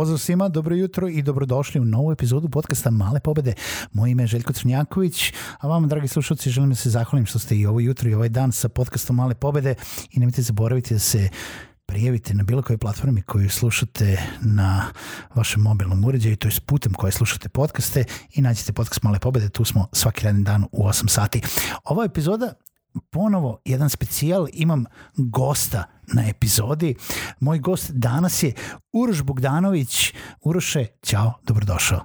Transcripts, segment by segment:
Pozdrav svima, dobro jutro i dobrodošli u novu epizodu podcasta Male pobede. Moje ime je Željko Crnjaković, a vama, dragi slušalci, želim da se zahvalim što ste i ovo jutro i ovaj dan sa podcastom Male pobede i nemojte zaboraviti da se prijavite na bilo kojoj platformi koju slušate na vašem mobilnom uređaju, to je putem koje slušate podcaste i nađete podcast Male pobede, tu smo svaki radni dan u 8 sati. Ova epizoda ponovo jedan specijal, imam gosta na epizodi. Moj gost danas je Uroš Bogdanović. Uroše, ćao, dobrodošao.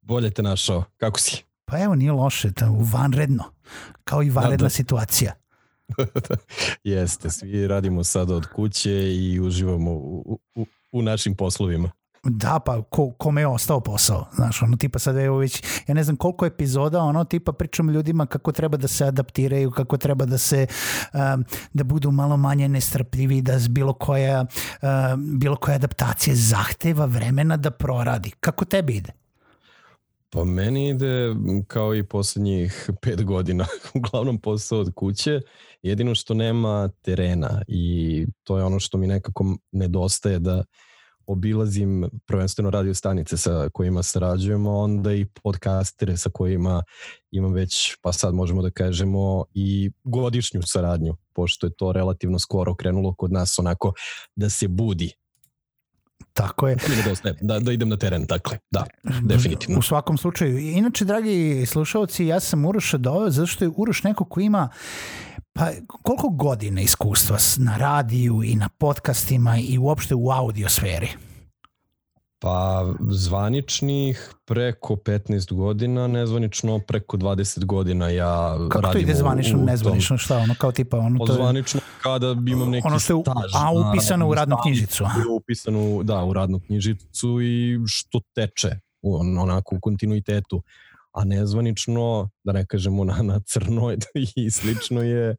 Bolje te našao, kako si? Pa evo, nije loše, to vanredno, kao i vanredna da, da. situacija. Jeste, svi radimo sada od kuće i uživamo u, u, u našim poslovima. Da, pa ko, kome je ostao posao, znaš, ono tipa sad evo već, ja ne znam koliko epizoda, ono tipa pričam ljudima kako treba da se adaptiraju, kako treba da se, um, da budu malo manje nestrpljivi, da bilo koja, um, bilo koja adaptacija zahteva vremena da proradi. Kako tebi ide? Pa meni ide kao i poslednjih pet godina, uglavnom posao od kuće, jedino što nema terena i to je ono što mi nekako nedostaje da obilazim prvenstveno radio stanice sa kojima sarađujemo, onda i podcastere sa kojima imam već, pa sad možemo da kažemo, i godišnju saradnju, pošto je to relativno skoro krenulo kod nas onako da se budi Tako je. Da, da, da idem na teren, dakle, da, definitivno. U svakom slučaju. Inače, dragi slušalci, ja sam Uroša doveo, zato što je Uroš neko ko ima Pa koliko godine iskustva na radiju i na podcastima i uopšte u audio sferi? Pa zvaničnih preko 15 godina, nezvanično preko 20 godina ja Kako radim to ide zvanično, u, u nezvanično, šta ono, kao tipa ono to je... Zvanično kada imam neki ono što je, staž. A upisano u radnu knjižicu. Upisano, da, u radnu knjižicu i što teče on, onako u kontinuitetu a nezvanično, da ne kažemo na, na crno i slično je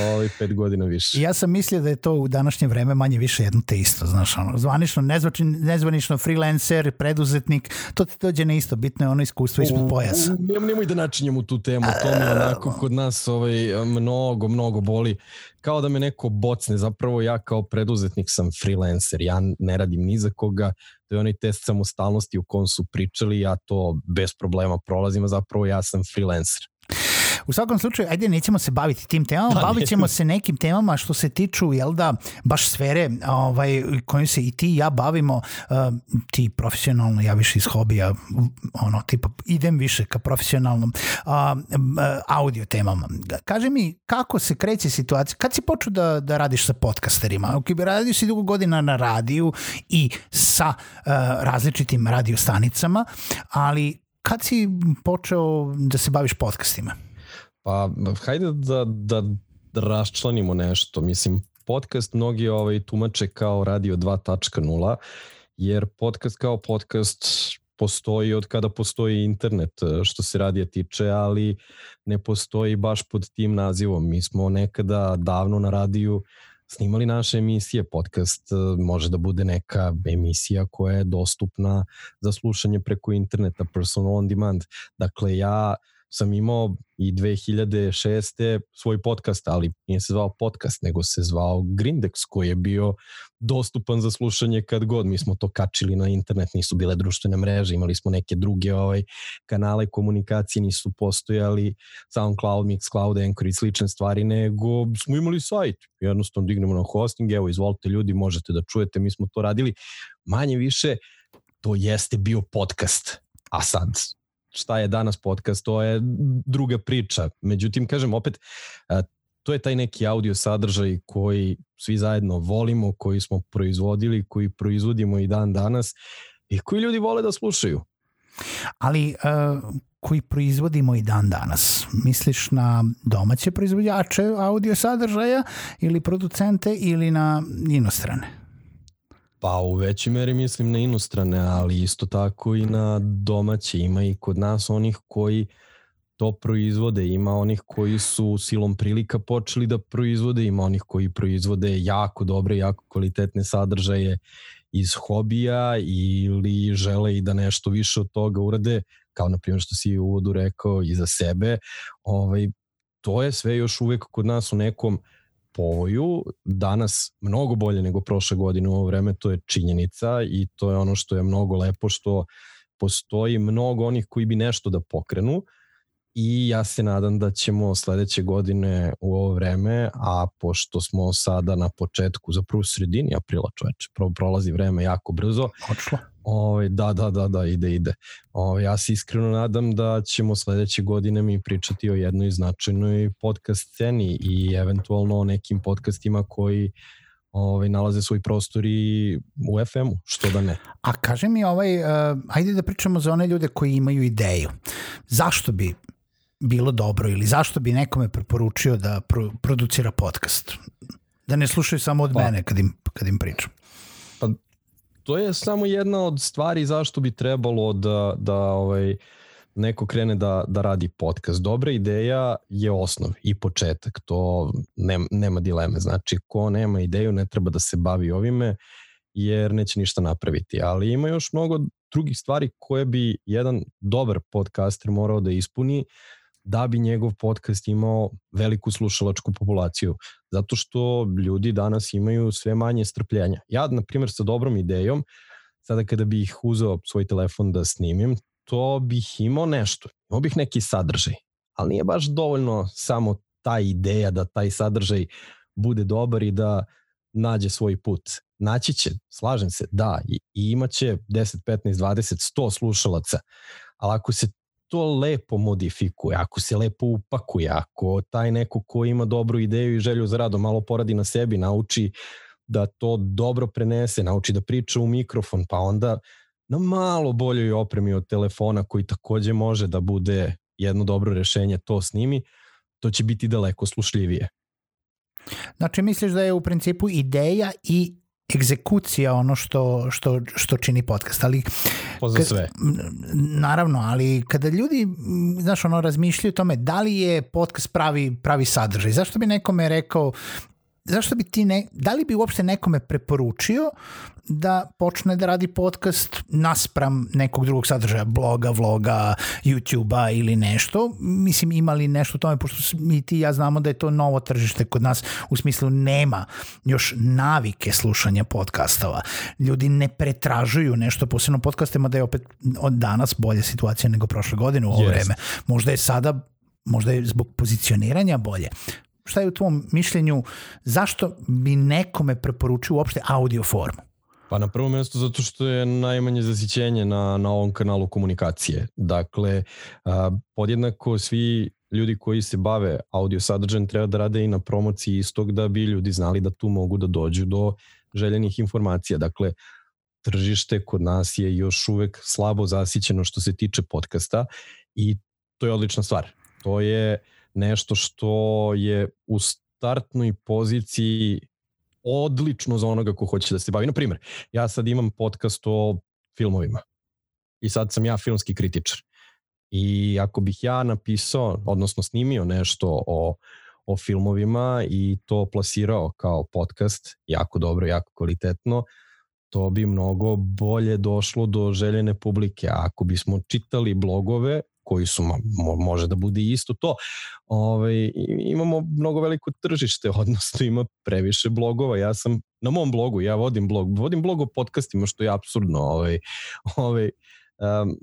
ovaj, pet godina više. Ja sam mislio da je to u današnje vreme manje više jedno te isto, znaš, ono, zvanično, nezvanično, freelancer, preduzetnik, to ti dođe na isto, bitno je ono iskustvo ispod pojasa. Nemoj, nemoj da načinjemo tu temu, to mi onako kod nas ovaj, mnogo, mnogo boli kao da me neko bocne, zapravo ja kao preduzetnik sam freelancer, ja ne radim ni za koga, to je onaj test samostalnosti u kom su pričali, ja to bez problema prolazim, a zapravo ja sam freelancer. U svakom slučaju, ajde, nećemo se baviti tim temama, pa, bavit ćemo se nekim temama što se tiču, jel da, baš sfere ovaj, kojim se i ti i ja bavimo, uh, ti profesionalno, ja više iz hobija, ono, tipa, idem više ka profesionalnom uh, audio temama. Kaže mi, kako se kreće situacija, kad si počeo da, da radiš sa podcasterima? Ok, radiš si dugo godina na radiju i sa uh, različitim radiostanicama, ali kad si počeo da se baviš podcastima? Pa, hajde da, da, raščlanimo nešto. Mislim, podcast mnogi ovaj, tumače kao radio 2.0, jer podcast kao podcast postoji od kada postoji internet što se radija tiče, ali ne postoji baš pod tim nazivom. Mi smo nekada davno na radiju snimali naše emisije. Podcast može da bude neka emisija koja je dostupna za slušanje preko interneta, personal on demand. Dakle, ja sam imao i 2006. svoj podcast, ali nije se zvao podcast, nego se zvao Grindex, koji je bio dostupan za slušanje kad god. Mi smo to kačili na internet, nisu bile društvene mreže, imali smo neke druge ovaj, kanale komunikacije, nisu postojali SoundCloud, Mixcloud, Anchor i slične stvari, nego smo imali sajt. Jednostavno dignemo na hosting, evo, izvolite ljudi, možete da čujete, mi smo to radili. Manje više, to jeste bio podcast. A sad, šta je danas podcast, to je druga priča. Međutim, kažem opet, to je taj neki audio sadržaj koji svi zajedno volimo, koji smo proizvodili, koji proizvodimo i dan danas i koji ljudi vole da slušaju. Ali uh, koji proizvodimo i dan danas? Misliš na domaće proizvođače audio sadržaja ili producente ili na inostrane? Pa u većoj meri mislim na inostrane, ali isto tako i na domaće. Ima i kod nas onih koji to proizvode, ima onih koji su silom prilika počeli da proizvode, ima onih koji proizvode jako dobre, jako kvalitetne sadržaje iz hobija ili žele i da nešto više od toga urade, kao na primjer što si u uvodu rekao i za sebe, ovaj, to je sve još uvek kod nas u nekom povoju, danas mnogo bolje nego prošle godine u ovo vreme, to je činjenica i to je ono što je mnogo lepo, što postoji mnogo onih koji bi nešto da pokrenu, i ja se nadam da ćemo sledeće godine u ovo vreme, a pošto smo sada na početku, za prvu sredini aprila čoveče, pro, prolazi vreme jako brzo. Očlo. Ovaj, da, da, da, da, ide, ide. Ovaj, ja se iskreno nadam da ćemo sledeće godine mi pričati o jednoj značajnoj podcast sceni i eventualno o nekim podcastima koji ovaj, nalaze svoj prostor i u FM-u, što da ne. A kaže mi, ovaj, uh, ajde da pričamo za one ljude koji imaju ideju. Zašto bi bilo dobro ili zašto bi nekome preporučio da pro, producira podcast? Da ne slušaju samo od pa, mene kad im, kad im pričam. Pa, to je samo jedna od stvari zašto bi trebalo da, da ovaj, neko krene da, da radi podcast. Dobra ideja je osnov i početak, to nema, nema dileme. Znači, ko nema ideju ne treba da se bavi ovime, jer neće ništa napraviti. Ali ima još mnogo drugih stvari koje bi jedan dobar podcaster morao da ispuni, da bi njegov podcast imao veliku slušalačku populaciju. Zato što ljudi danas imaju sve manje strpljenja. Ja, na primjer, sa dobrom idejom, sada kada bih uzeo svoj telefon da snimim, to bih imao nešto. Imao bih neki sadržaj. Ali nije baš dovoljno samo ta ideja da taj sadržaj bude dobar i da nađe svoj put. Naći će, slažem se, da, i, i imaće 10, 15, 20, 100 slušalaca, ali ako se to lepo modifikuje, ako se lepo upakuje, ako taj neko ko ima dobru ideju i želju za radom malo poradi na sebi, nauči da to dobro prenese, nauči da priča u mikrofon, pa onda na malo boljoj opremi od telefona koji takođe može da bude jedno dobro rešenje, to snimi, to će biti daleko slušljivije. Znači misliš da je u principu ideja i egzekucija ono što, što, što čini podcast, ali pa za sve. naravno, ali kada ljudi znaš, ono, razmišljaju o tome da li je podcast pravi, pravi sadržaj, zašto bi nekome rekao zašto bi ti ne, da li bi uopšte nekome preporučio da počne da radi podcast naspram nekog drugog sadržaja, bloga, vloga, YouTube-a ili nešto. Mislim, imali nešto tome, pošto mi ti ja znamo da je to novo tržište kod nas, u smislu nema još navike slušanja podcastova. Ljudi ne pretražuju nešto, posebno podcastima da je opet od danas bolja situacija nego prošle godine u ovo yes. vreme. Možda je sada možda je zbog pozicioniranja bolje šta je u tvom mišljenju, zašto bi nekome preporučio uopšte audio formu? Pa na prvo mjesto zato što je najmanje zasićenje na, na ovom kanalu komunikacije. Dakle, a, podjednako svi ljudi koji se bave audio sadržajem treba da rade i na promociji istog da bi ljudi znali da tu mogu da dođu do željenih informacija. Dakle, tržište kod nas je još uvek slabo zasićeno što se tiče podcasta i to je odlična stvar. To je nešto što je u startnoj poziciji odlično za onoga ko hoće da se bavi. Na primjer, ja sad imam podcast o filmovima i sad sam ja filmski kritičar. I ako bih ja napisao, odnosno snimio nešto o, o filmovima i to plasirao kao podcast, jako dobro, jako kvalitetno, to bi mnogo bolje došlo do željene publike. A ako bismo čitali blogove, koji su, mo, može da bude isto to. Ovaj, imamo mnogo veliko tržište, odnosno ima previše blogova. Ja sam na mom blogu, ja vodim blog, vodim blog o podcastima, što je absurdno. Ovaj, ovaj, um,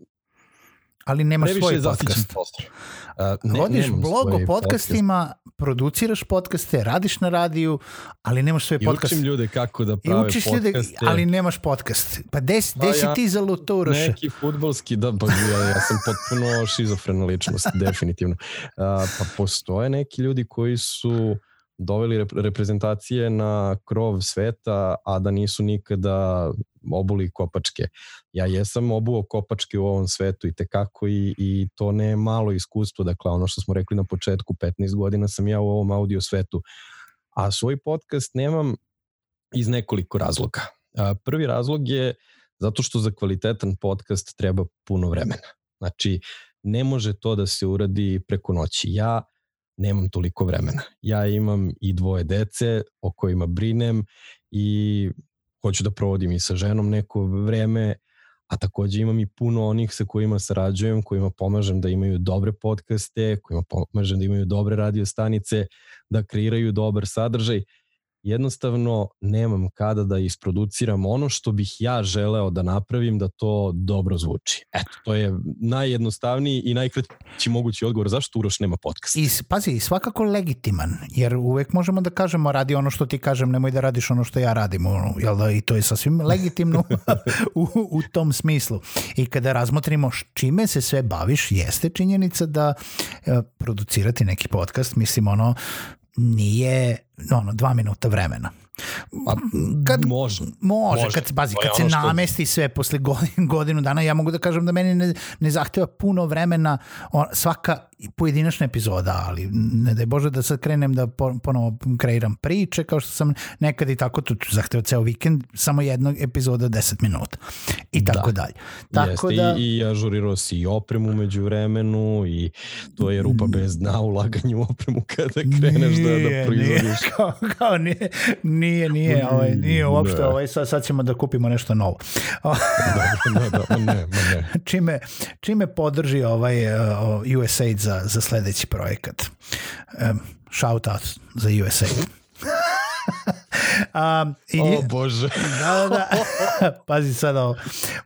ali nemaš svoj podcast. Uh, ne, Vodiš blog o podcastima, podcast. produciraš podcaste, radiš na radiju, ali nemaš svoj podcast. I učim ljude kako da prave I učiš podcaste. Ljude, ali nemaš podcast. Pa des, pa desi ja, ti za Lutoruš? Neki futbolski, da, pa ja, ja sam potpuno šizofrena ličnost, definitivno. Uh, pa postoje neki ljudi koji su doveli reprezentacije na krov sveta, a da nisu nikada obuli kopačke. Ja jesam obuo kopačke u ovom svetu i tekako i, i to ne je malo iskustvo, dakle ono što smo rekli na početku, 15 godina sam ja u ovom audio svetu, a svoj podcast nemam iz nekoliko razloga. Prvi razlog je zato što za kvalitetan podcast treba puno vremena. Znači, ne može to da se uradi preko noći. Ja nemam toliko vremena. Ja imam i dvoje dece o kojima brinem i hoću da provodim i sa ženom neko vreme, a takođe imam i puno onih sa kojima sarađujem, kojima pomažem da imaju dobre podcaste, kojima pomažem da imaju dobre radio stanice, da kreiraju dobar sadržaj jednostavno nemam kada da isproduciram ono što bih ja želeo da napravim da to dobro zvuči. Eto, to je najjednostavniji i najkraći mogući odgovor zašto Uroš nema podcast. I, pazi, svakako legitiman, jer uvek možemo da kažemo radi ono što ti kažem, nemoj da radiš ono što ja radim, ono, jel da, i to je sasvim legitimno u, u tom smislu. I kada razmotrimo čime se sve baviš, jeste činjenica da e, producirati neki podcast, mislim ono, nije ono, dva minuta vremena. Pa, kad, može. Može, može. kad, bazi, kad se što... namesti sve posle godinu, godinu dana, ja mogu da kažem da meni ne, ne zahteva puno vremena on, svaka pojedinačna epizoda, ali ne daj Bože da sad krenem da ponovo kreiram priče, kao što sam nekad i tako, tu zahteva ceo vikend, samo jednog epizoda 10 minuta i tako da. dalje. Tako Jeste, da, i, i ažurirao si i opremu među vremenu i to je rupa bez dna ulaganje u opremu kada kreneš nije, da, da proizvodiš. Nije, kao, kao nije, nije, nije, ovaj, nije uopšte, ovaj, sad, sad ćemo da kupimo nešto novo. Da, da, ne, ne. Čime, čime podrži ovaj uh, USAID za, za sledeći projekat. Um, shout out za USA. Um, i, o Bože. Da, da, da. Pazi sad ovo.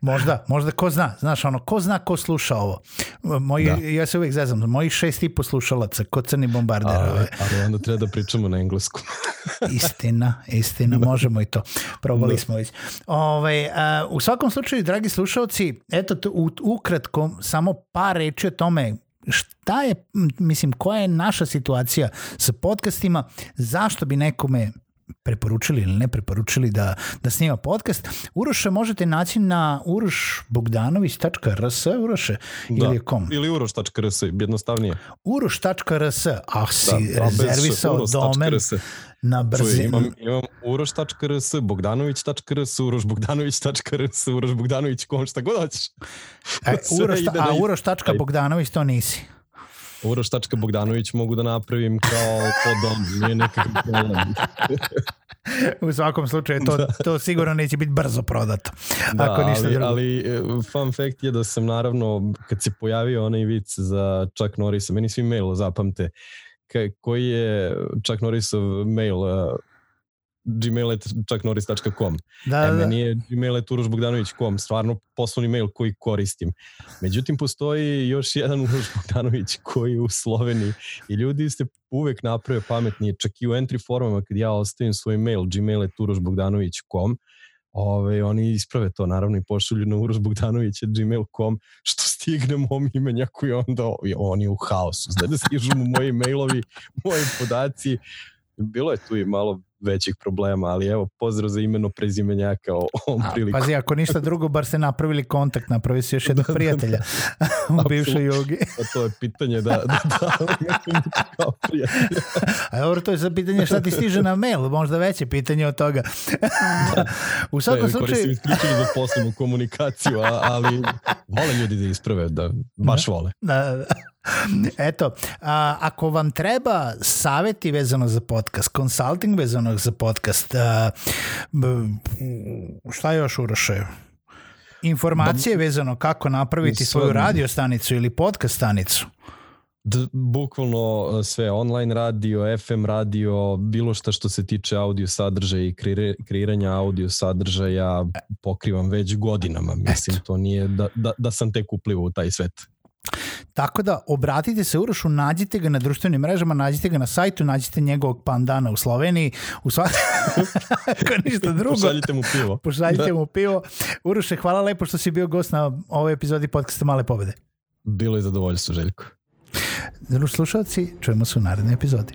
Možda, možda ko zna. Znaš, ono, ko zna ko sluša ovo. Moji, da. Ja se uvijek zezam. Mojih šest i po slušalaca, ko crni bombarder. Ali, ali onda treba da pričamo na engleskom. istina, istina. Da. Možemo i to. Probali da. smo već. Ove, ovaj, a, u svakom slučaju, dragi slušalci, eto, u, ukratko, samo par reči o tome šta je, mislim, koja je naša situacija sa podcastima, zašto bi nekome preporučili ili ne preporučili da, da snima podcast. Uroša možete naći na urošbogdanović.rs Uroše da, ili kom? Ili uroš.rs, jednostavnije. Uroš.rs, ah si da, rezervisao domen na brzinu. Imam, imam uroš.rs, bogdanović.rs, urošbogdanović.rs, urošbogdanović.com, šta god hoćeš. E, uroš, a uroš.bogdanović to nisi. Uroš.bogdanović mogu da napravim kao podom, nije nekakav problem. U svakom slučaju to, da. to sigurno neće biti brzo prodato. Da, ako ništa ali, drugo. ali e, fun fact je da sam naravno, kad se pojavio onaj vic za Chuck Norrisa, meni svi mail zapamte, koji je Chuck Norrisov mail, uh, gmail.čaknoris.com. Da, da, e, meni je gmail.urošbogdanović.com, stvarno poslovni mail koji koristim. Međutim, postoji još jedan Uroš Bogdanović koji je u Sloveniji i ljudi ste uvek naprave pametnije, čak i u entry formama kad ja ostavim svoj mail gmail.urošbogdanović.com Ove, oni isprave to naravno i pošalju na urošbogdanović.gmail.com što stigne mom imenjaku i onda on je u haosu. Znači da stižu mu moji mailovi, moji podaci. Bilo je tu i malo većih problema, ali evo, pozdrav za imeno prezimenjaka o ovom A, priliku. Pazi, ako ništa drugo, bar ste napravili kontakt, napravi se još jednog da, prijatelja da, da. u bivšoj jogi. Pa to je pitanje da, da, da kao prijatelja. A dobro, to je za pitanje šta ti stiže na mail, možda veće pitanje od toga. Da. u svakom slučaju... Koristim isključeno za poslovnu komunikaciju, ali vole ljudi da isprave, da baš vole. Da, da. Eto, a, ako vam treba saveti vezano za podcast, consulting vezano za podcast, a, šta još Uroše? Informacije da, vezano kako napraviti svoju radio stanicu ili podcast stanicu? D, bukvalno e, sve, online radio, FM radio, bilo šta što se tiče audio sadržaja i kreiranja audio sadržaja pokrivam već godinama. Mislim, Eto. to nije da, da, da sam tek uplivao u taj svet. Tako da obratite se Urošu, nađite ga na društvenim mrežama, nađite ga na sajtu, nađite njegovog pandana u Sloveniji, u sva... ako ništa drugo. Pošaljite mu pivo. Pošaljite da. mu pivo. Uroše, hvala lepo što si bio gost na ovoj epizodi podcasta Male pobede. Bilo je zadovoljstvo, Željko. Slušalci, čujemo se u narednoj epizodi.